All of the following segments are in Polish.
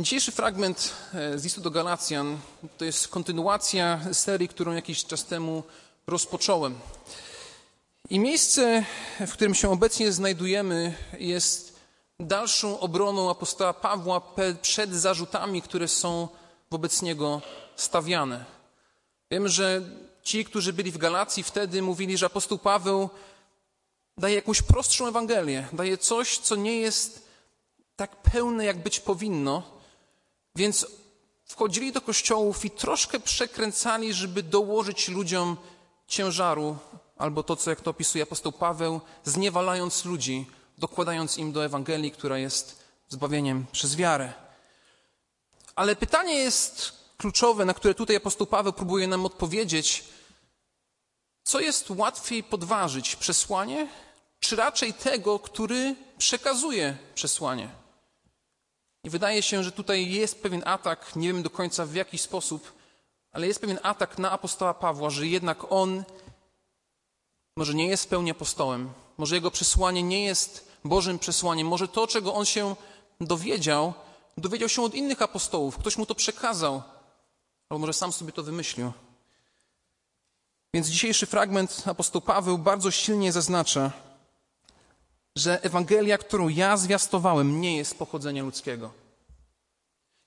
Dzisiejszy fragment e, z listu do Galacjan to jest kontynuacja serii, którą jakiś czas temu rozpocząłem. I miejsce, w którym się obecnie znajdujemy, jest dalszą obroną apostoła Pawła przed zarzutami, które są wobec niego stawiane. Wiem, że ci, którzy byli w Galacji wtedy, mówili, że apostoł Paweł daje jakąś prostszą Ewangelię, daje coś, co nie jest tak pełne, jak być powinno, więc wchodzili do kościołów i troszkę przekręcali, żeby dołożyć ludziom ciężaru, albo to, co jak to opisuje apostoł Paweł, zniewalając ludzi, dokładając im do Ewangelii, która jest zbawieniem przez wiarę. Ale pytanie jest kluczowe, na które tutaj apostoł Paweł próbuje nam odpowiedzieć. Co jest łatwiej podważyć? Przesłanie, czy raczej tego, który przekazuje przesłanie? I wydaje się, że tutaj jest pewien atak, nie wiem do końca w jaki sposób, ale jest pewien atak na apostoła Pawła, że jednak on może nie jest w pełni apostołem, może jego przesłanie nie jest Bożym przesłaniem, może to, czego on się dowiedział, dowiedział się od innych apostołów, ktoś mu to przekazał, albo może sam sobie to wymyślił. Więc dzisiejszy fragment apostoł Paweł bardzo silnie zaznacza, że Ewangelia, którą ja zwiastowałem, nie jest pochodzenia ludzkiego.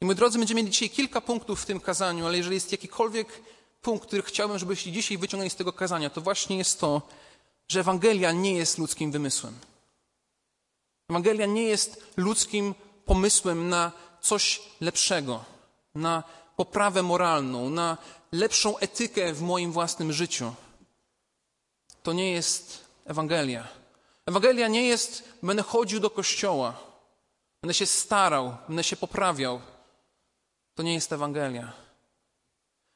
I moi drodzy, będziemy mieli dzisiaj kilka punktów w tym kazaniu, ale jeżeli jest jakikolwiek punkt, który chciałbym, żebyście dzisiaj wyciągnęli z tego kazania, to właśnie jest to, że Ewangelia nie jest ludzkim wymysłem. Ewangelia nie jest ludzkim pomysłem na coś lepszego, na poprawę moralną, na lepszą etykę w moim własnym życiu. To nie jest Ewangelia. Ewangelia nie jest, będę chodził do kościoła, będę się starał, będę się poprawiał. To nie jest Ewangelia.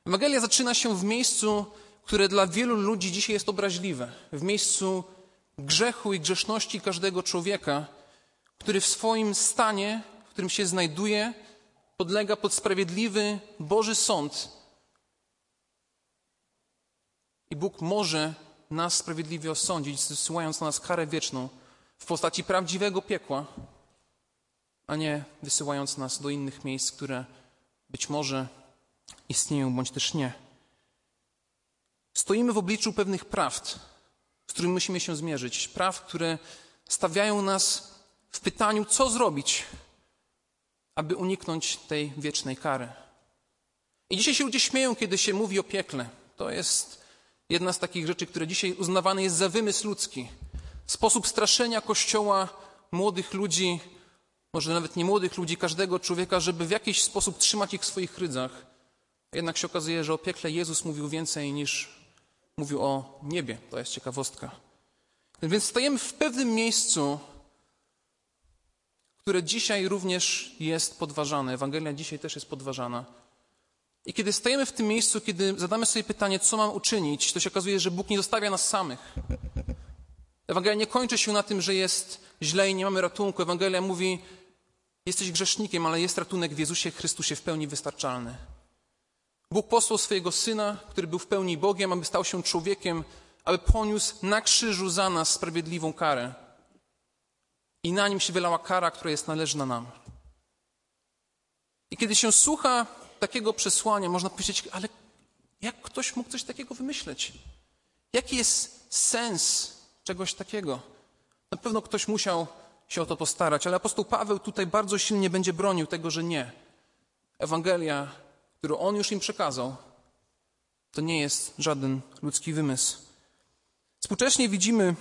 Ewangelia zaczyna się w miejscu, które dla wielu ludzi dzisiaj jest obraźliwe, w miejscu grzechu i grzeszności każdego człowieka, który w swoim stanie, w którym się znajduje, podlega pod sprawiedliwy Boży sąd. I Bóg może nas sprawiedliwie osądzić, zsyłając na nas karę wieczną w postaci prawdziwego piekła, a nie wysyłając nas do innych miejsc, które być może istnieją, bądź też nie. Stoimy w obliczu pewnych prawd, z którymi musimy się zmierzyć. Praw, które stawiają nas w pytaniu, co zrobić, aby uniknąć tej wiecznej kary. I dzisiaj się ludzie śmieją, kiedy się mówi o piekle. To jest jedna z takich rzeczy, które dzisiaj uznawane jest za wymysł ludzki. Sposób straszenia Kościoła młodych ludzi, może nawet nie młodych ludzi, każdego człowieka, żeby w jakiś sposób trzymać ich w swoich rydzach. Jednak się okazuje, że o piekle Jezus mówił więcej niż mówił o niebie. To jest ciekawostka. Więc stajemy w pewnym miejscu, które dzisiaj również jest podważane. Ewangelia dzisiaj też jest podważana. I kiedy stajemy w tym miejscu, kiedy zadamy sobie pytanie, co mam uczynić, to się okazuje, że Bóg nie zostawia nas samych. Ewangelia nie kończy się na tym, że jest źle i nie mamy ratunku. Ewangelia mówi, jesteś grzesznikiem, ale jest ratunek w Jezusie Chrystusie w pełni wystarczalny. Bóg posłał swojego Syna, który był w pełni Bogiem, aby stał się człowiekiem, aby poniósł na krzyżu za nas sprawiedliwą karę. I na nim się wylała kara, która jest należna nam. I kiedy się słucha takiego przesłania, można powiedzieć, ale jak ktoś mógł coś takiego wymyśleć? Jaki jest sens czegoś takiego? Na pewno ktoś musiał się o to postarać, ale apostoł Paweł tutaj bardzo silnie będzie bronił tego, że nie. Ewangelia, którą on już im przekazał, to nie jest żaden ludzki wymysł. Współcześnie widzimy,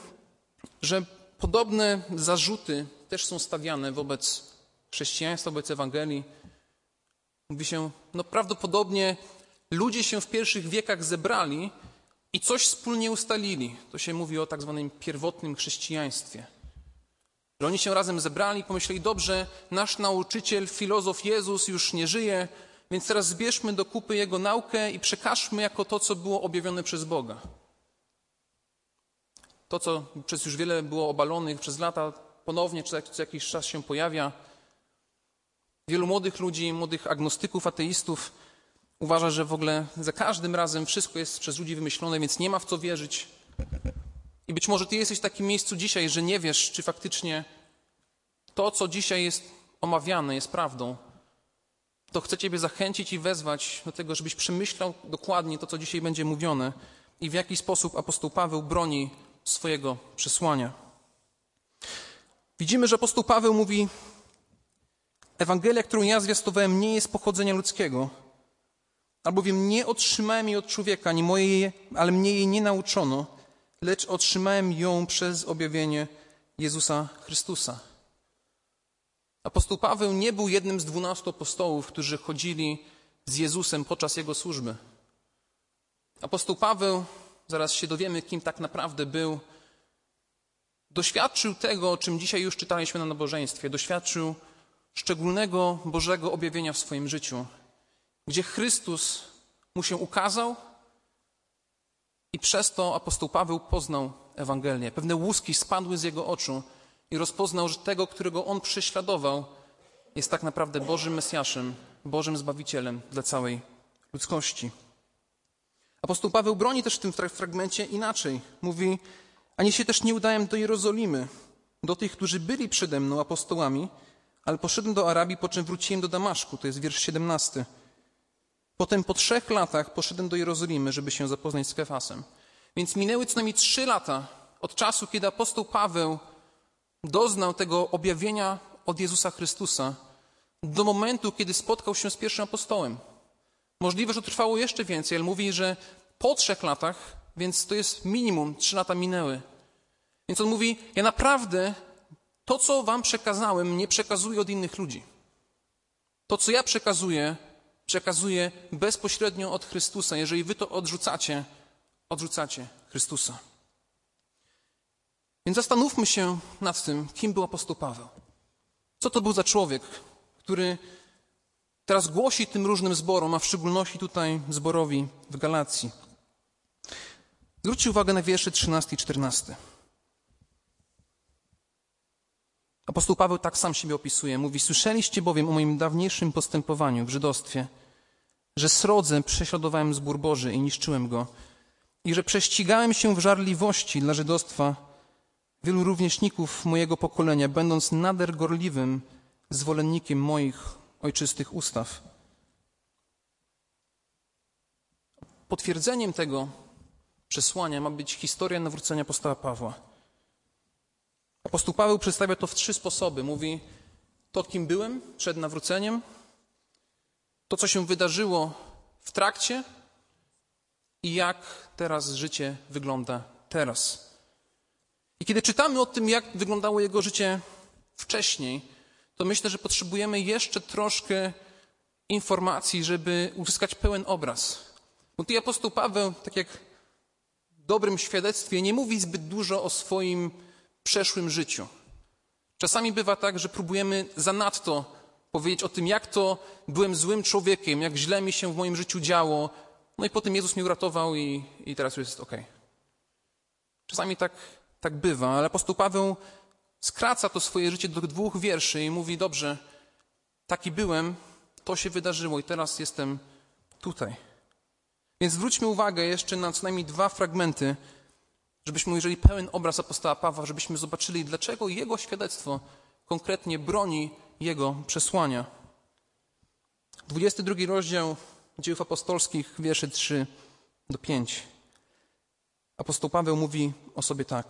że podobne zarzuty też są stawiane wobec chrześcijaństwa, wobec Ewangelii. Mówi się, no prawdopodobnie ludzie się w pierwszych wiekach zebrali i coś wspólnie ustalili. To się mówi o tak zwanym pierwotnym chrześcijaństwie. Że oni się razem zebrali i pomyśleli, dobrze, nasz nauczyciel, filozof Jezus już nie żyje, więc teraz zbierzmy do kupy jego naukę i przekażmy jako to, co było objawione przez Boga. To, co przez już wiele było obalonych przez lata, ponownie co jakiś czas się pojawia. Wielu młodych ludzi, młodych agnostyków, ateistów uważa, że w ogóle za każdym razem wszystko jest przez ludzi wymyślone, więc nie ma w co wierzyć. I być może ty jesteś w takim miejscu dzisiaj, że nie wiesz, czy faktycznie to, co dzisiaj jest omawiane, jest prawdą. to chcę Ciebie zachęcić i wezwać do tego, żebyś przemyślał dokładnie to, co dzisiaj będzie mówione i w jaki sposób apostoł Paweł broni swojego przesłania. Widzimy, że apostoł Paweł mówi: Ewangelia, którą ja zwiastowałem, nie jest pochodzenia ludzkiego, albowiem nie otrzymałem jej od człowieka, ani mojej, ale mnie jej nie nauczono, lecz otrzymałem ją przez objawienie Jezusa Chrystusa. Apostoł Paweł nie był jednym z dwunastu apostołów, którzy chodzili z Jezusem podczas jego służby. Apostoł Paweł, zaraz się dowiemy, kim tak naprawdę był, doświadczył tego, o czym dzisiaj już czytaliśmy na nabożeństwie. Doświadczył szczególnego Bożego objawienia w swoim życiu, gdzie Chrystus mu się ukazał i przez to apostoł Paweł poznał Ewangelię. Pewne łuski spadły z jego oczu i rozpoznał, że tego, którego on prześladował, jest tak naprawdę Bożym Mesjaszem, Bożym Zbawicielem dla całej ludzkości. Apostoł Paweł broni też w tym fragmencie inaczej. Mówi, ani się też nie udałem do Jerozolimy, do tych, którzy byli przede mną apostołami, ale poszedłem do Arabii, po czym wróciłem do Damaszku. To jest wiersz 17. Potem po trzech latach poszedłem do Jerozolimy, żeby się zapoznać z Kefasem. Więc minęły co najmniej trzy lata od czasu, kiedy apostoł Paweł doznał tego objawienia od Jezusa Chrystusa, do momentu, kiedy spotkał się z pierwszym apostołem. Możliwe, że trwało jeszcze więcej, ale mówi, że po trzech latach, więc to jest minimum, trzy lata minęły. Więc on mówi: Ja naprawdę to, co wam przekazałem, nie przekazuję od innych ludzi. To, co ja przekazuję, przekazuję bezpośrednio od Chrystusa. Jeżeli wy to odrzucacie, odrzucacie Chrystusa. Więc zastanówmy się nad tym, kim był apostoł Paweł. Co to był za człowiek, który teraz głosi tym różnym zborom, a w szczególności tutaj zborowi w Galacji. Zwróćcie uwagę na wiersze 13 i 14. Apostoł Paweł tak sam siebie opisuje. Mówi: Słyszeliście bowiem o moim dawniejszym postępowaniu w żydostwie, że srodze prześladowałem zbór Boży i niszczyłem go, i że prześcigałem się w żarliwości dla żydostwa wielu rówieśników mojego pokolenia, będąc nader gorliwym zwolennikiem moich ojczystych ustaw. Potwierdzeniem tego przesłania ma być historia nawrócenia apostoła Pawła. Apostoł Paweł przedstawia to w trzy sposoby. Mówi to, kim byłem przed nawróceniem, to, co się wydarzyło w trakcie i jak teraz życie wygląda teraz. I kiedy czytamy o tym, jak wyglądało jego życie wcześniej, to myślę, że potrzebujemy jeszcze troszkę informacji, żeby uzyskać pełen obraz. Bo tu apostoł Paweł, tak jak w dobrym świadectwie, nie mówi zbyt dużo o swoim przeszłym życiu. Czasami bywa tak, że próbujemy zanadto powiedzieć o tym, jak to byłem złym człowiekiem, jak źle mi się w moim życiu działo, no i potem Jezus mnie uratował i, i teraz już jest ok. Czasami tak, tak bywa, ale apostoł Paweł skraca to swoje życie do dwóch wierszy i mówi: Dobrze, taki byłem, to się wydarzyło i teraz jestem tutaj. Więc zwróćmy uwagę jeszcze na co najmniej dwa fragmenty, żebyśmy ujrzeli pełen obraz apostoła Pawła, żebyśmy zobaczyli, dlaczego jego świadectwo konkretnie broni jego przesłania. 22 rozdział Dziejów Apostolskich, wiersze 3 do 5. Apostoł Paweł mówi o sobie tak.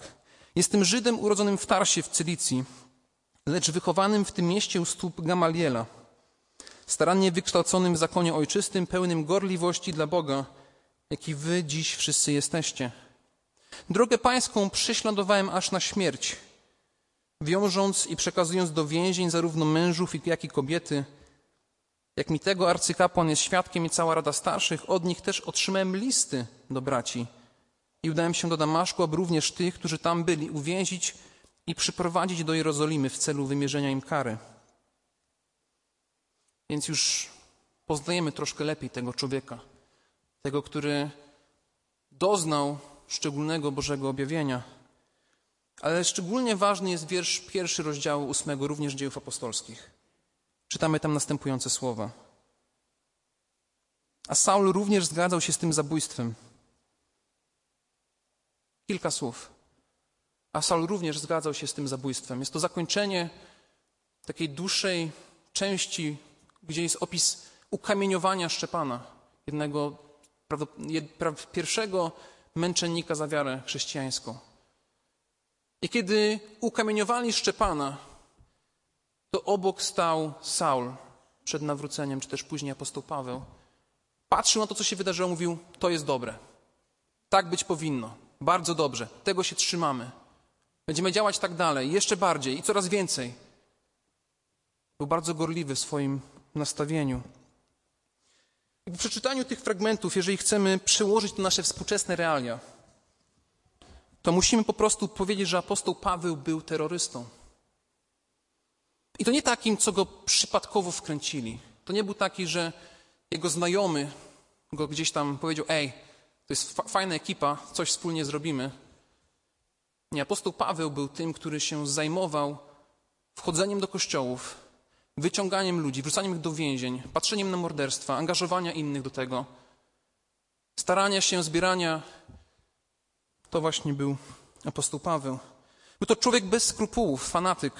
Jestem Żydem urodzonym w Tarsie w Cylicji, lecz wychowanym w tym mieście u stóp Gamaliela, starannie wykształconym w zakonie ojczystym, pełnym gorliwości dla Boga, jaki wy dziś wszyscy jesteście. Drogę pańską prześladowałem aż na śmierć, wiążąc i przekazując do więzień zarówno mężów, jak i kobiety. Jak mi tego arcykapłan jest świadkiem i cała rada starszych, od nich też otrzymałem listy do braci – i udałem się do Damaszku, aby również tych, którzy tam byli, uwięzić i przyprowadzić do Jerozolimy w celu wymierzenia im kary. Więc już poznajemy troszkę lepiej tego człowieka, tego, który doznał szczególnego Bożego objawienia. Ale szczególnie ważny jest wiersz pierwszy rozdziału ósmego, również dziejów apostolskich. Czytamy tam następujące słowa. A Saul również zgadzał się z tym zabójstwem. Kilka słów. A Saul również zgadzał się z tym zabójstwem. Jest to zakończenie takiej dłuższej części, gdzie jest opis ukamieniowania Szczepana, jednego pierwszego męczennika za wiarę chrześcijańską. I kiedy ukamieniowali Szczepana, to obok stał Saul przed nawróceniem, czy też później apostoł Paweł. Patrzył na to, co się wydarzyło, mówił: To jest dobre. Tak być powinno. Bardzo dobrze. Tego się trzymamy. Będziemy działać tak dalej, jeszcze bardziej i coraz więcej. Był bardzo gorliwy w swoim nastawieniu. I po przeczytaniu tych fragmentów, jeżeli chcemy przełożyć to nasze współczesne realia, to musimy po prostu powiedzieć, że apostoł Paweł był terrorystą. I to nie takim, co go przypadkowo wkręcili. To nie był taki, że jego znajomy go gdzieś tam powiedział: Ej, to jest fajna ekipa, coś wspólnie zrobimy. Nie, apostoł Paweł był tym, który się zajmował wchodzeniem do kościołów, wyciąganiem ludzi, wrzucaniem ich do więzień, patrzeniem na morderstwa, angażowania innych do tego, starania się, zbierania. To właśnie był apostoł Paweł. Był to człowiek bez skrupułów, fanatyk,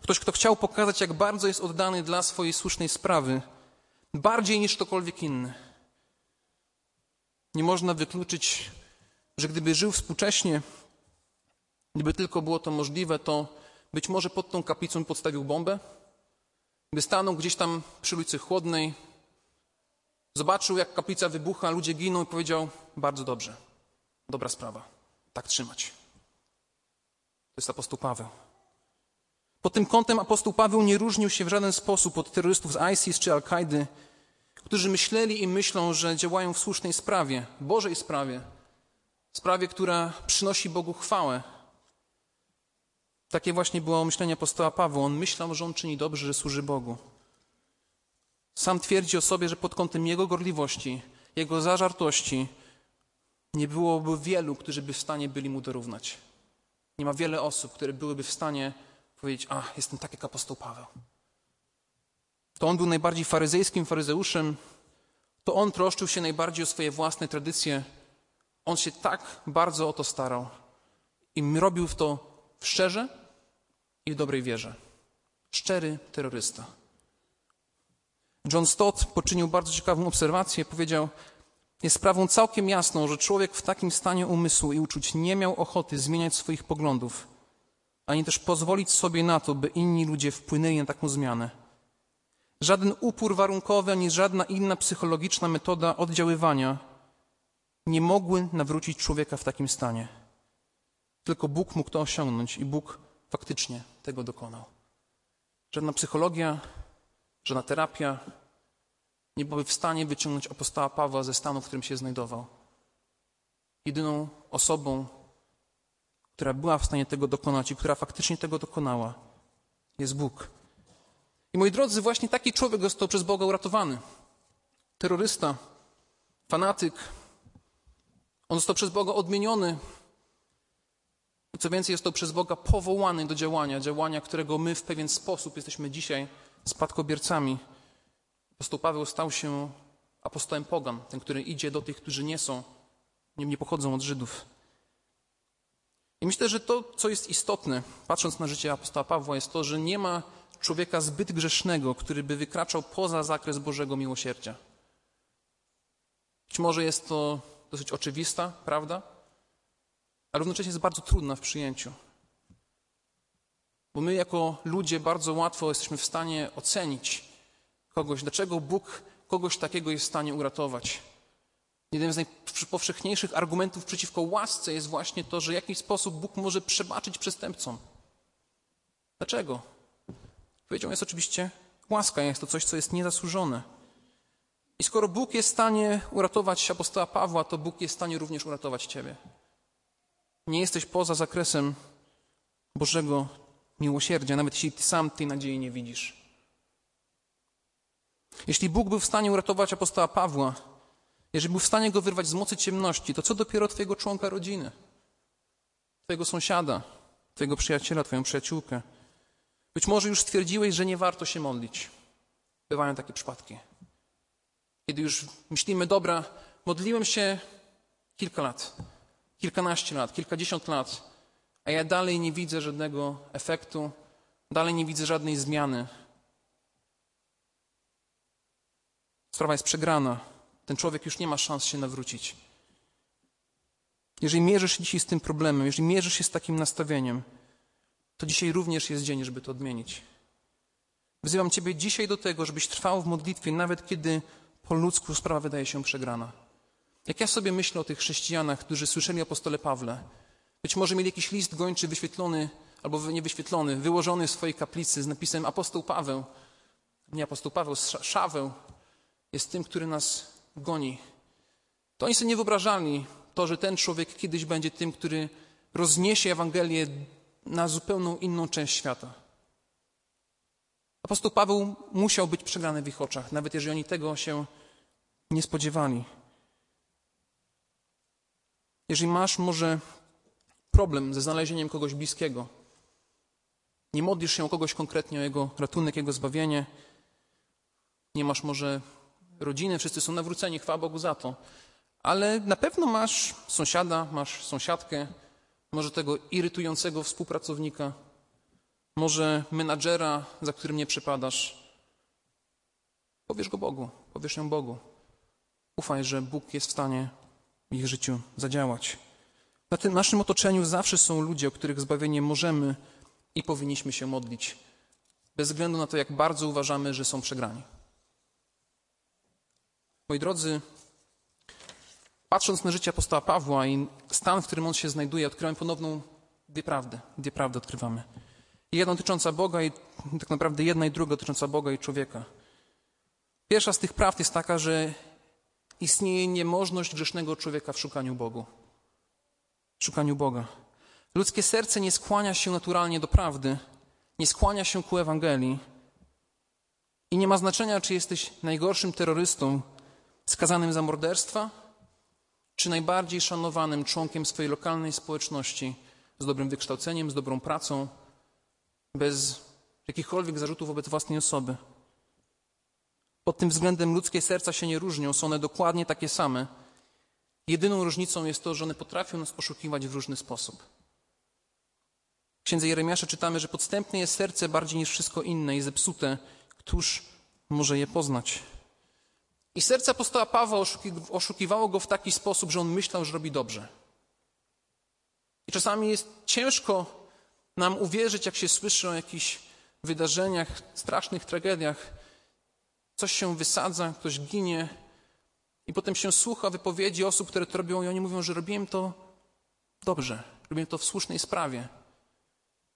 ktoś, kto chciał pokazać, jak bardzo jest oddany dla swojej słusznej sprawy, bardziej niż ktokolwiek inny. Nie można wykluczyć, że gdyby żył współcześnie, gdyby tylko było to możliwe, to być może pod tą kaplicą podstawił bombę, by stanął gdzieś tam przy ulicy Chłodnej, zobaczył, jak kaplica wybucha, ludzie giną i powiedział: Bardzo dobrze, dobra sprawa, tak trzymać. To jest apostoł Paweł. Pod tym kątem apostoł Paweł nie różnił się w żaden sposób od terrorystów z ISIS czy Al-Kaidy, którzy myśleli i myślą, że działają w słusznej sprawie, Bożej sprawie, sprawie, która przynosi Bogu chwałę. Takie właśnie było myślenie apostoła Pawła. On myślał, że on czyni dobrze, że służy Bogu. Sam twierdzi o sobie, że pod kątem jego gorliwości, jego zażartości nie byłoby wielu, którzy by w stanie byli mu dorównać. Nie ma wiele osób, które byłyby w stanie powiedzieć, a jestem tak jak apostoł Paweł. To on był najbardziej faryzejskim faryzeuszem, to on troszczył się najbardziej o swoje własne tradycje. On się tak bardzo o to starał i robił to w szczerze i w dobrej wierze. Szczery terrorysta. John Stott poczynił bardzo ciekawą obserwację. Powiedział, jest sprawą całkiem jasną, że człowiek w takim stanie umysłu i uczuć nie miał ochoty zmieniać swoich poglądów, ani też pozwolić sobie na to, by inni ludzie wpłynęli na taką zmianę. Żaden upór warunkowy, ani żadna inna psychologiczna metoda oddziaływania nie mogły nawrócić człowieka w takim stanie. Tylko Bóg mógł to osiągnąć i Bóg faktycznie tego dokonał. Żadna psychologia, żadna terapia nie byłaby w stanie wyciągnąć apostoła Pawła ze stanu, w którym się znajdował. Jedyną osobą, która była w stanie tego dokonać i która faktycznie tego dokonała, jest Bóg. I moi drodzy, właśnie taki człowiek został przez Boga uratowany. Terrorysta, fanatyk. On został przez Boga odmieniony. Co więcej, został przez Boga powołany do działania, działania, którego my w pewien sposób jesteśmy dzisiaj spadkobiercami. Apostoł Paweł stał się apostołem pogan, ten, który idzie do tych, którzy nie są, nie, nie pochodzą od Żydów. I myślę, że to, co jest istotne, patrząc na życie apostoła Pawła, jest to, że nie ma człowieka zbyt grzesznego, który by wykraczał poza zakres Bożego miłosierdzia. Być może jest to dosyć oczywista prawda, ale równocześnie jest bardzo trudna w przyjęciu. Bo my, jako ludzie, bardzo łatwo jesteśmy w stanie ocenić kogoś, dlaczego Bóg kogoś takiego jest w stanie uratować. Jednym z najpowszechniejszych argumentów przeciwko łasce jest właśnie to, że w jakiś sposób Bóg może przebaczyć przestępcom. Dlaczego? Odpowiedzią jest oczywiście łaska, jest to coś, co jest niezasłużone. I skoro Bóg jest w stanie uratować apostoła Pawła, to Bóg jest w stanie również uratować Ciebie. Nie jesteś poza zakresem Bożego miłosierdzia, nawet jeśli Ty sam tej nadziei nie widzisz. Jeśli Bóg był w stanie uratować apostoła Pawła, jeżeli był w stanie go wyrwać z mocy ciemności, to co dopiero Twojego członka rodziny, Twojego sąsiada, Twojego przyjaciela, Twoją przyjaciółkę. Być może już stwierdziłeś, że nie warto się modlić. Bywają takie przypadki. Kiedy już myślimy, dobra, modliłem się kilka lat, kilkanaście lat, kilkadziesiąt lat, a ja dalej nie widzę żadnego efektu, dalej nie widzę żadnej zmiany. sprawa jest przegrana. Ten człowiek już nie ma szans się nawrócić. Jeżeli mierzysz się dzisiaj z tym problemem, jeżeli mierzysz się z takim nastawieniem, to dzisiaj również jest dzień, żeby to odmienić. Wzywam Ciebie dzisiaj do tego, żebyś trwał w modlitwie, nawet kiedy po ludzku sprawa wydaje się przegrana. Jak ja sobie myślę o tych chrześcijanach, którzy słyszeli o apostole Pawle, być może mieli jakiś list gończy wyświetlony, albo niewyświetlony, wyłożony w swojej kaplicy z napisem apostoł Paweł, nie apostoł Paweł, Szaweł jest tym, który nas goni. To oni sobie nie wyobrażali to, że ten człowiek kiedyś będzie tym, który rozniesie Ewangelię na zupełną inną część świata. Apostoł Paweł musiał być przegrany w ich oczach, nawet jeżeli oni tego się nie spodziewali. Jeżeli masz może problem ze znalezieniem kogoś bliskiego, nie modlisz się o kogoś konkretnie, o jego ratunek, jego zbawienie, nie masz może rodziny, wszyscy są nawróceni, chwała Bogu za to, ale na pewno masz sąsiada, masz sąsiadkę, może tego irytującego współpracownika, może menadżera, za którym nie przypadasz. Powiesz go Bogu, powiesz ją Bogu. Ufaj, że Bóg jest w stanie ich życiu zadziałać. Na tym naszym otoczeniu zawsze są ludzie, o których zbawienie możemy i powinniśmy się modlić, bez względu na to, jak bardzo uważamy, że są przegrani. Moi drodzy, patrząc na życie apostoła Pawła i stan, w którym on się znajduje, odkrywamy ponowną dwie prawdy. Dwie prawdy odkrywamy. Jedna dotycząca Boga i tak naprawdę jedna i druga dotycząca Boga i człowieka. Pierwsza z tych prawd jest taka, że istnieje niemożność grzesznego człowieka w szukaniu Bogu. W szukaniu Boga. Ludzkie serce nie skłania się naturalnie do prawdy, nie skłania się ku Ewangelii. I nie ma znaczenia, czy jesteś najgorszym terrorystą skazanym za morderstwa, czy najbardziej szanowanym członkiem swojej lokalnej społeczności z dobrym wykształceniem, z dobrą pracą, bez jakichkolwiek zarzutów wobec własnej osoby. Pod tym względem ludzkie serca się nie różnią, są one dokładnie takie same. Jedyną różnicą jest to, że one potrafią nas oszukiwać w różny sposób. W księdze Jeremiasza czytamy, że podstępne jest serce bardziej niż wszystko inne i zepsute. Któż może je poznać? I serce apostoła Pawła oszukiwało go w taki sposób, że on myślał, że robi dobrze. I czasami jest ciężko nam uwierzyć, jak się słyszy o jakichś wydarzeniach, strasznych tragediach. Coś się wysadza, ktoś ginie, i potem się słucha wypowiedzi osób, które to robią, i oni mówią, że robiłem to dobrze, robiłem to w słusznej sprawie.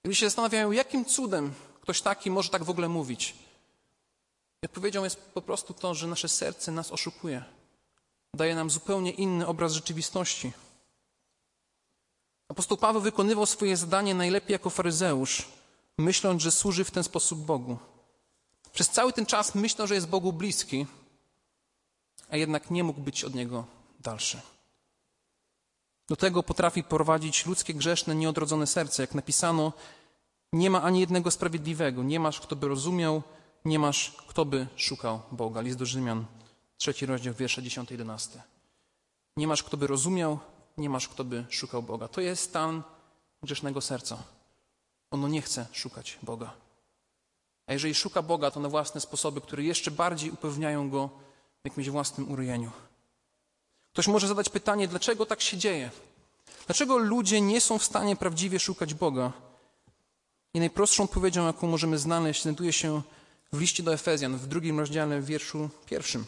I się zastanawiają, jakim cudem ktoś taki może tak w ogóle mówić. I odpowiedzią jest po prostu to, że nasze serce nas oszukuje. Daje nam zupełnie inny obraz rzeczywistości. Apostoł Paweł wykonywał swoje zadanie najlepiej jako faryzeusz, myśląc, że służy w ten sposób Bogu. Przez cały ten czas myślał, że jest Bogu bliski, a jednak nie mógł być od Niego dalszy. Do tego potrafi prowadzić ludzkie grzeszne, nieodrodzone serce. Jak napisano, nie ma ani jednego sprawiedliwego, nie masz, kto by rozumiał, nie masz, kto by szukał Boga. List do Rzymian, trzeci rozdział, wiersze 10-11. Nie masz, kto by rozumiał, nie masz, kto by szukał Boga. To jest stan grzesznego serca. Ono nie chce szukać Boga. A jeżeli szuka Boga, to na własne sposoby, które jeszcze bardziej upewniają go w jakimś własnym urojeniu. Ktoś może zadać pytanie, dlaczego tak się dzieje? Dlaczego ludzie nie są w stanie prawdziwie szukać Boga? I najprostszą odpowiedzią, jaką możemy znaleźć, znajduje się w liście do Efezjan, w drugim rozdziale, w wierszu pierwszym.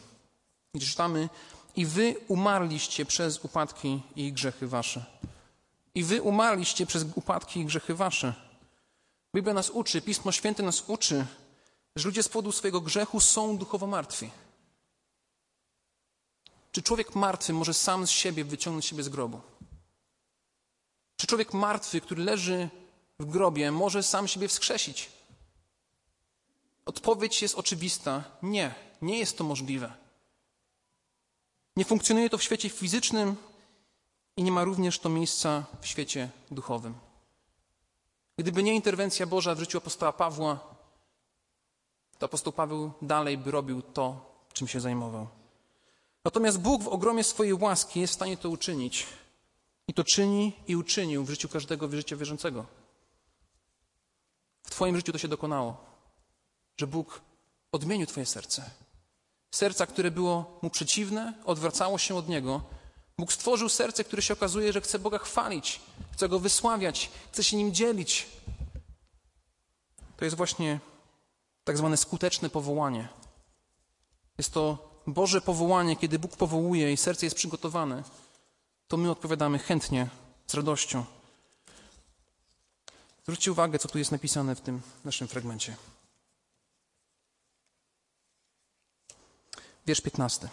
Gdzie czytamy, i wy umarliście przez upadki i grzechy wasze. I wy umarliście przez upadki i grzechy wasze. Biblia nas uczy, Pismo Święte nas uczy, że ludzie z powodu swojego grzechu są duchowo martwi. Czy człowiek martwy może sam z siebie wyciągnąć siebie z grobu? Czy człowiek martwy, który leży w grobie, może sam siebie wskrzesić? Odpowiedź jest oczywista: nie, nie jest to możliwe. Nie funkcjonuje to w świecie fizycznym i nie ma również to miejsca w świecie duchowym. Gdyby nie interwencja Boża w życiu apostoła Pawła, to apostoł Paweł dalej by robił to, czym się zajmował. Natomiast Bóg w ogromie swojej łaski jest w stanie to uczynić. I to czyni i uczynił w życiu każdego życia wierzącego. W Twoim życiu to się dokonało, że Bóg odmienił Twoje serce, serca, które było mu przeciwne, odwracało się od niego. Bóg stworzył serce, które się okazuje, że chce Boga chwalić, chce go wysławiać, chce się nim dzielić. To jest właśnie tak zwane skuteczne powołanie. Jest to Boże powołanie, kiedy Bóg powołuje i serce jest przygotowane, to my odpowiadamy chętnie, z radością. Zwróćcie uwagę, co tu jest napisane w tym naszym fragmencie. Wiersz 15.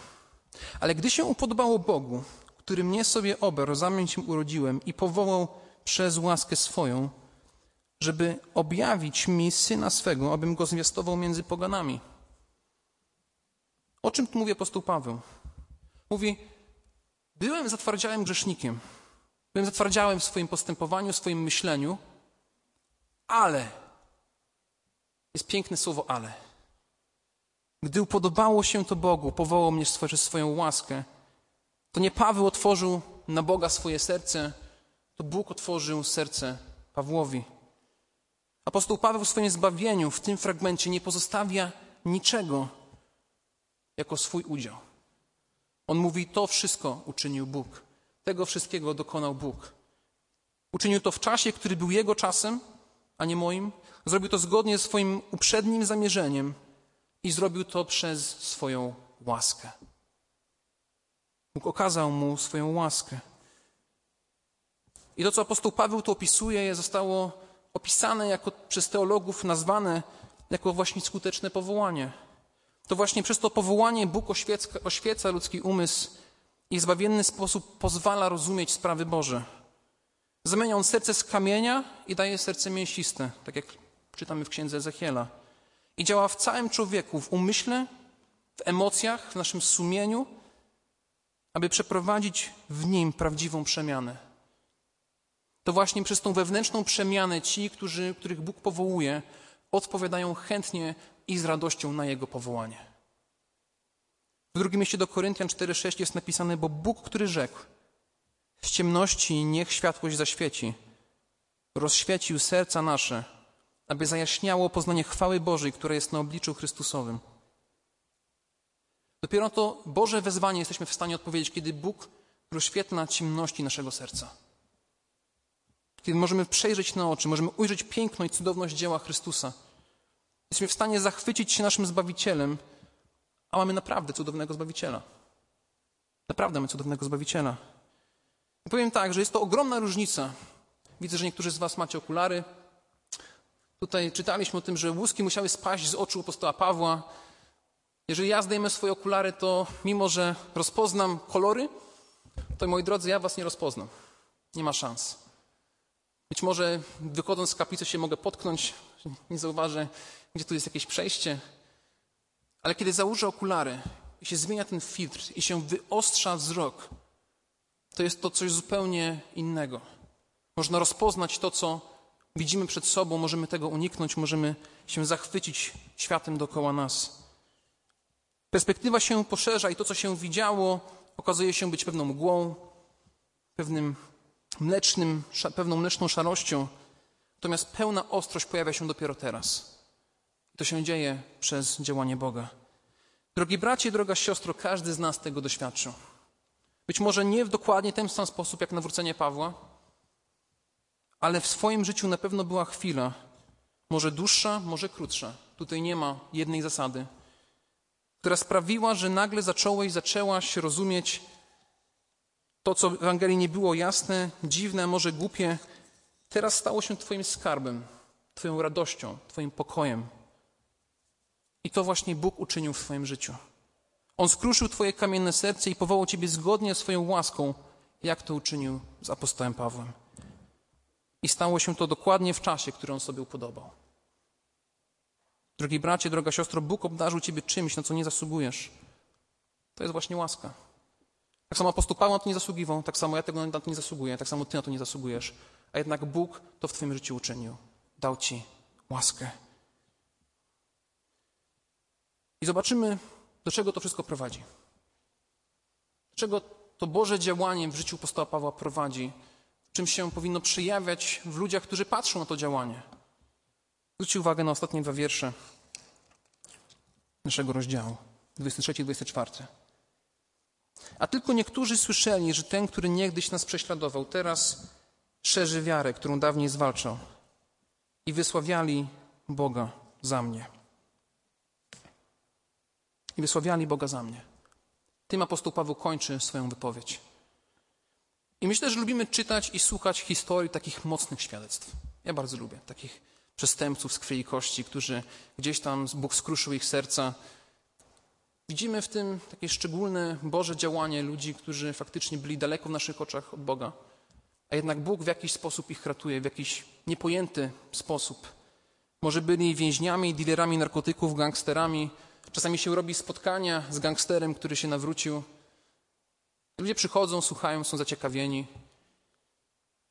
Ale gdy się upodobało Bogu, który mnie sobie oberł, zamień się urodziłem i powołał przez łaskę swoją, żeby objawić mi syna swego, abym go zwiastował między poganami. O czym tu mówi apostoł Paweł? Mówi, byłem zatwardziałym grzesznikiem, byłem zatwardziałym w swoim postępowaniu, w swoim myśleniu, ale, jest piękne słowo ale. Gdy upodobało się to Bogu, powołał mnie przez swoją łaskę, to nie Paweł otworzył na Boga swoje serce, to Bóg otworzył serce Pawłowi. Apostoł Paweł w swoim zbawieniu w tym fragmencie nie pozostawia niczego jako swój udział. On mówi: To wszystko uczynił Bóg. Tego wszystkiego dokonał Bóg. Uczynił to w czasie, który był Jego czasem, a nie moim. Zrobił to zgodnie ze swoim uprzednim zamierzeniem i zrobił to przez swoją łaskę. Bóg okazał mu swoją łaskę. I to, co apostoł Paweł tu opisuje, zostało opisane jako, przez teologów, nazwane jako właśnie skuteczne powołanie. To właśnie przez to powołanie Bóg oświeca, oświeca ludzki umysł i w zbawienny sposób pozwala rozumieć sprawy Boże. Zamienia on serce z kamienia i daje serce mięsiste, tak jak czytamy w księdze Ezechiela. I działa w całym człowieku, w umyśle, w emocjach, w naszym sumieniu, aby przeprowadzić w nim prawdziwą przemianę. To właśnie przez tą wewnętrzną przemianę ci, którzy, których Bóg powołuje, odpowiadają chętnie i z radością na Jego powołanie. W drugim mieście do Koryntian 4,6 jest napisane, bo Bóg, który rzekł, z ciemności niech światłość zaświeci, rozświecił serca nasze, aby zajaśniało poznanie chwały Bożej, która jest na obliczu Chrystusowym. Dopiero to Boże wezwanie jesteśmy w stanie odpowiedzieć, kiedy Bóg rozświetla ciemności naszego serca. Kiedy możemy przejrzeć na oczy, możemy ujrzeć piękno i cudowność dzieła Chrystusa. Jesteśmy w stanie zachwycić się naszym Zbawicielem, a mamy naprawdę cudownego Zbawiciela. Naprawdę mamy cudownego Zbawiciela. I powiem tak, że jest to ogromna różnica. Widzę, że niektórzy z Was macie okulary. Tutaj czytaliśmy o tym, że łuski musiały spaść z oczu apostoła Pawła. Jeżeli ja zdejmę swoje okulary, to mimo, że rozpoznam kolory, to moi drodzy, ja Was nie rozpoznam. Nie ma szans. Być może wychodząc z kaplicy się mogę potknąć, nie zauważę, gdzie tu jest jakieś przejście. Ale kiedy założę okulary i się zmienia ten filtr i się wyostrza wzrok, to jest to coś zupełnie innego. Można rozpoznać to, co widzimy przed sobą, możemy tego uniknąć, możemy się zachwycić światem dookoła nas. Perspektywa się poszerza i to, co się widziało, okazuje się być pewną mgłą, pewnym mlecznym, pewną mleczną szarością, natomiast pełna ostrość pojawia się dopiero teraz. To się dzieje przez działanie Boga. Drogi bracie, droga siostro, każdy z nas tego doświadczył. Być może nie w dokładnie ten sam sposób jak nawrócenie Pawła, ale w swoim życiu na pewno była chwila, może dłuższa, może krótsza. Tutaj nie ma jednej zasady, która sprawiła, że nagle zacząłeś, zaczęłaś rozumieć to, co w Ewangelii nie było jasne, dziwne, może głupie, teraz stało się Twoim skarbem, Twoją radością, Twoim pokojem. I to właśnie Bóg uczynił w Twoim życiu. On skruszył Twoje kamienne serce i powołał Ciebie zgodnie z swoją łaską, jak to uczynił z apostołem Pawłem. I stało się to dokładnie w czasie, który on sobie upodobał. Drogi bracie, droga siostro, Bóg obdarzył Ciebie czymś, na co nie zasługujesz. To jest właśnie łaska. Tak samo apostoł Paweł na to nie zasługiwał, tak samo ja tego na to nie zasługuję, tak samo Ty na to nie zasługujesz. A jednak Bóg to w Twoim życiu uczynił. Dał Ci łaskę. I zobaczymy, do czego to wszystko prowadzi. Do czego to Boże działanie w życiu apostoła Pawła prowadzi, czym się powinno przejawiać w ludziach, którzy patrzą na to działanie. Zwróćcie uwagę na ostatnie dwa wiersze naszego rozdziału. 23-24. A tylko niektórzy słyszeli, że ten, który niegdyś nas prześladował, teraz szerzy wiarę, którą dawniej zwalczał. I wysławiali Boga za mnie. I wysławiali Boga za mnie. Tym apostoł Paweł kończy swoją wypowiedź. I myślę, że lubimy czytać i słuchać historii takich mocnych świadectw. Ja bardzo lubię takich przestępców z krwi i kości, którzy gdzieś tam Bóg skruszył ich serca. Widzimy w tym takie szczególne Boże działanie ludzi, którzy faktycznie byli daleko w naszych oczach od Boga, a jednak Bóg w jakiś sposób ich ratuje, w jakiś niepojęty sposób. Może byli więźniami, dealerami narkotyków, gangsterami. Czasami się robi spotkania z gangsterem, który się nawrócił. Ludzie przychodzą, słuchają, są zaciekawieni,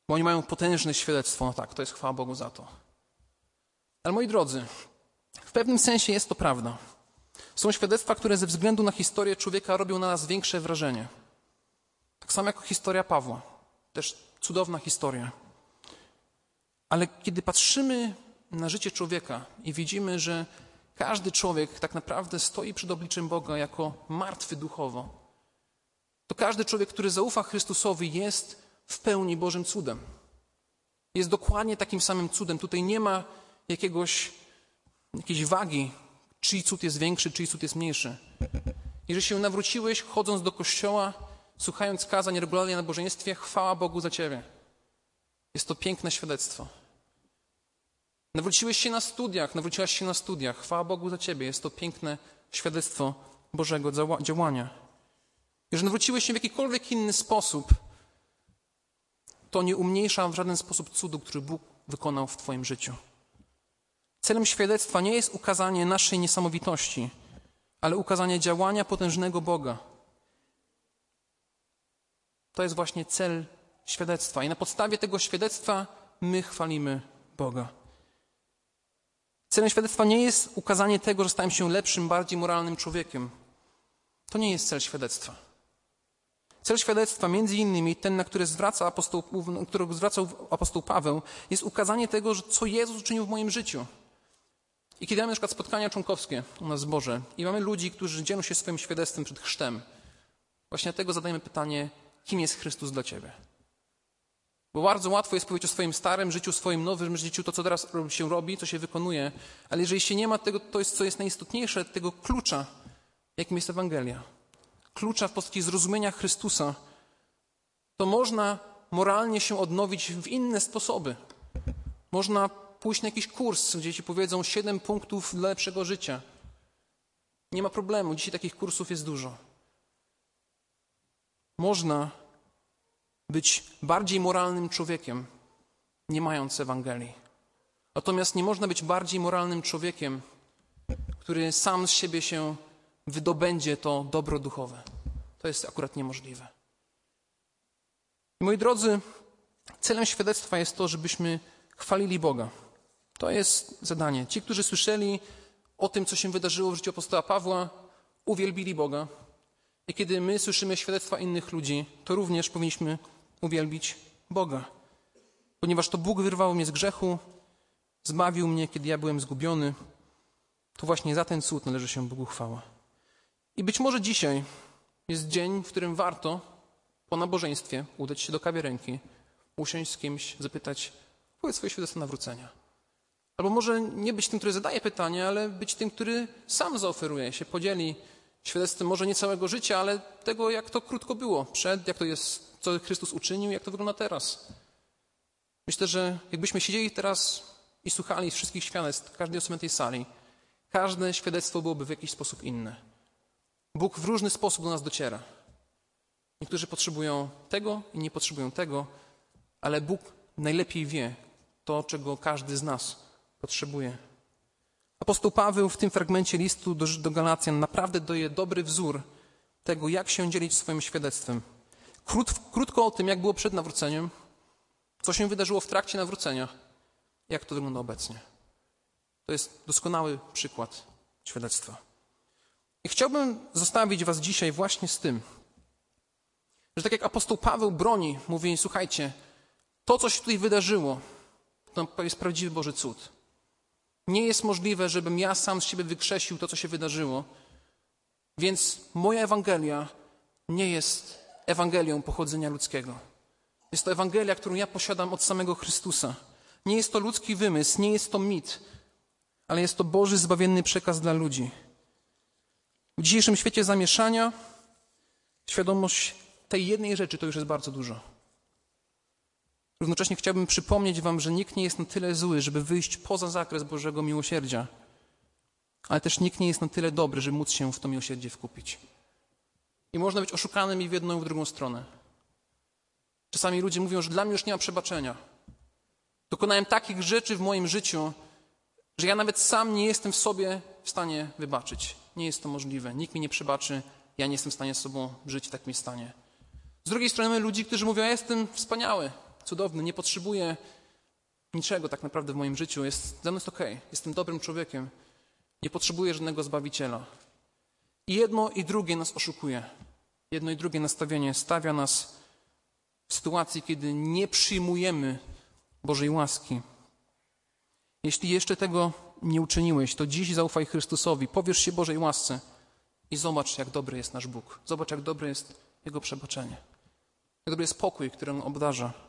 bo oni mają potężne świadectwo. No tak, to jest chwała Bogu za to. Ale moi drodzy, w pewnym sensie jest to prawda. Są świadectwa, które ze względu na historię człowieka robią na nas większe wrażenie. Tak samo jak historia Pawła. Też cudowna historia. Ale kiedy patrzymy na życie człowieka i widzimy, że każdy człowiek tak naprawdę stoi przed obliczem Boga jako martwy duchowo, to każdy człowiek, który zaufa Chrystusowi, jest w pełni Bożym cudem. Jest dokładnie takim samym cudem. Tutaj nie ma jakiegoś, jakiejś wagi, czyj cud jest większy, czyj cud jest mniejszy. Jeżeli się nawróciłeś, chodząc do kościoła, słuchając kazań regularnie na nabożeństwie, chwała Bogu za ciebie. Jest to piękne świadectwo. Nawróciłeś się na studiach, nawróciłaś się na studiach. Chwała Bogu za ciebie. Jest to piękne świadectwo Bożego działania. Jeżeli nawróciłeś się w jakikolwiek inny sposób, to nie umniejsza w żaden sposób cudu, który Bóg wykonał w Twoim życiu. Celem świadectwa nie jest ukazanie naszej niesamowitości, ale ukazanie działania potężnego Boga. To jest właśnie cel świadectwa. I na podstawie tego świadectwa my chwalimy Boga. Celem świadectwa nie jest ukazanie tego, że stałem się lepszym, bardziej moralnym człowiekiem. To nie jest cel świadectwa. Cel świadectwa, między innymi ten, na który zwraca apostoł, którego zwracał apostoł Paweł, jest ukazanie tego, co Jezus uczynił w moim życiu. I kiedy mamy na przykład spotkania członkowskie u nas w zborze i mamy ludzi, którzy dzielą się swoim świadectwem przed chrztem, właśnie dlatego zadajemy pytanie, kim jest Chrystus dla Ciebie? Bo bardzo łatwo jest powiedzieć o swoim starym życiu, swoim nowym życiu, to co teraz się robi, co się wykonuje, ale jeżeli się nie ma tego, to jest, co jest najistotniejsze, tego klucza, jakim jest Ewangelia, klucza w postaci zrozumienia Chrystusa, to można moralnie się odnowić w inne sposoby. Można pójść na jakiś kurs, gdzie ci powiedzą siedem punktów dla lepszego życia. Nie ma problemu, dzisiaj takich kursów jest dużo. Można być bardziej moralnym człowiekiem, nie mając Ewangelii. Natomiast nie można być bardziej moralnym człowiekiem, który sam z siebie się wydobędzie to dobro duchowe. To jest akurat niemożliwe. Moi drodzy, celem świadectwa jest to, żebyśmy chwalili Boga. To jest zadanie. Ci, którzy słyszeli o tym, co się wydarzyło w życiu apostoła Pawła, uwielbili Boga. I kiedy my słyszymy świadectwa innych ludzi, to również powinniśmy uwielbić Boga. Ponieważ to Bóg wyrwał mnie z grzechu, zbawił mnie, kiedy ja byłem zgubiony, to właśnie za ten cud należy się Bogu chwała. I być może dzisiaj jest dzień, w którym warto po nabożeństwie udać się do kawiarenki, usiąść z kimś, zapytać, powiedz swoje świadectwo nawrócenia. Albo może nie być tym, który zadaje pytanie, ale być tym, który sam zaoferuje, się podzieli świadectwem może nie całego życia, ale tego, jak to krótko było przed, jak to jest, co Chrystus uczynił, jak to wygląda teraz. Myślę, że jakbyśmy siedzieli teraz i słuchali wszystkich świadectw każdej osoby tej sali, każde świadectwo byłoby w jakiś sposób inne. Bóg w różny sposób do nas dociera. Niektórzy potrzebują tego, inni potrzebują tego, ale Bóg najlepiej wie to, czego każdy z nas potrzebuje. Apostoł Paweł w tym fragmencie listu do, do Galacjan naprawdę daje dobry wzór tego, jak się dzielić swoim świadectwem. Krót, krótko o tym, jak było przed nawróceniem, co się wydarzyło w trakcie nawrócenia, jak to wygląda obecnie. To jest doskonały przykład świadectwa. I chciałbym zostawić Was dzisiaj właśnie z tym, że tak jak apostoł Paweł broni, mówi: Słuchajcie, to, co się tutaj wydarzyło, to jest prawdziwy Boży cud. Nie jest możliwe, żebym ja sam z siebie wykrzesił to, co się wydarzyło. Więc moja Ewangelia nie jest Ewangelią pochodzenia ludzkiego. Jest to Ewangelia, którą ja posiadam od samego Chrystusa. Nie jest to ludzki wymysł, nie jest to mit, ale jest to Boży zbawienny przekaz dla ludzi. W dzisiejszym świecie zamieszania świadomość tej jednej rzeczy to już jest bardzo dużo. Równocześnie chciałbym przypomnieć Wam, że nikt nie jest na tyle zły, żeby wyjść poza zakres Bożego miłosierdzia, ale też nikt nie jest na tyle dobry, żeby móc się w to miłosierdzie wkupić. I można być oszukanym i w jedną i w drugą stronę. Czasami ludzie mówią, że dla mnie już nie ma przebaczenia. Dokonałem takich rzeczy w moim życiu, że ja nawet sam nie jestem w sobie w stanie wybaczyć. Nie jest to możliwe. Nikt mi nie przebaczy, ja nie jestem w stanie z sobą żyć w takim stanie. Z drugiej strony mamy ludzi, którzy mówią, ja jestem wspaniały, cudowny, nie potrzebuję niczego tak naprawdę w moim życiu, jest, ze mną jest okej, okay. jestem dobrym człowiekiem, nie potrzebuję żadnego Zbawiciela. I jedno i drugie nas oszukuje. Jedno i drugie nastawienie stawia nas w sytuacji, kiedy nie przyjmujemy Bożej łaski. Jeśli jeszcze tego nie uczyniłeś, to dziś zaufaj Chrystusowi, powiesz się Bożej łasce i zobacz, jak dobry jest nasz Bóg. Zobacz, jak dobre jest Jego przebaczenie. Jak dobry jest pokój, który On obdarza.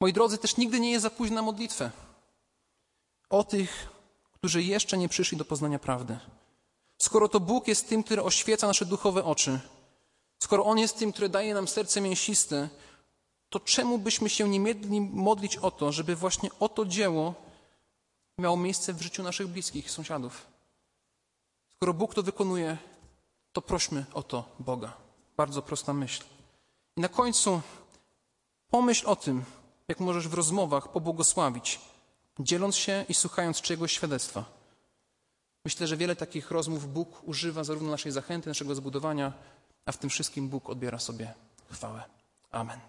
Moi drodzy, też nigdy nie jest za późno na modlitwę. O tych, którzy jeszcze nie przyszli do poznania prawdy. Skoro to Bóg jest tym, który oświeca nasze duchowe oczy, skoro On jest tym, który daje nam serce mięsiste, to czemu byśmy się nie mieli modlić o to, żeby właśnie o to dzieło miało miejsce w życiu naszych bliskich, sąsiadów? Skoro Bóg to wykonuje, to prośmy o to Boga. Bardzo prosta myśl. I na końcu pomyśl o tym, jak możesz w rozmowach pobłogosławić, dzieląc się i słuchając czyjegoś świadectwa. Myślę, że wiele takich rozmów Bóg używa zarówno naszej zachęty, naszego zbudowania, a w tym wszystkim Bóg odbiera sobie chwałę. Amen.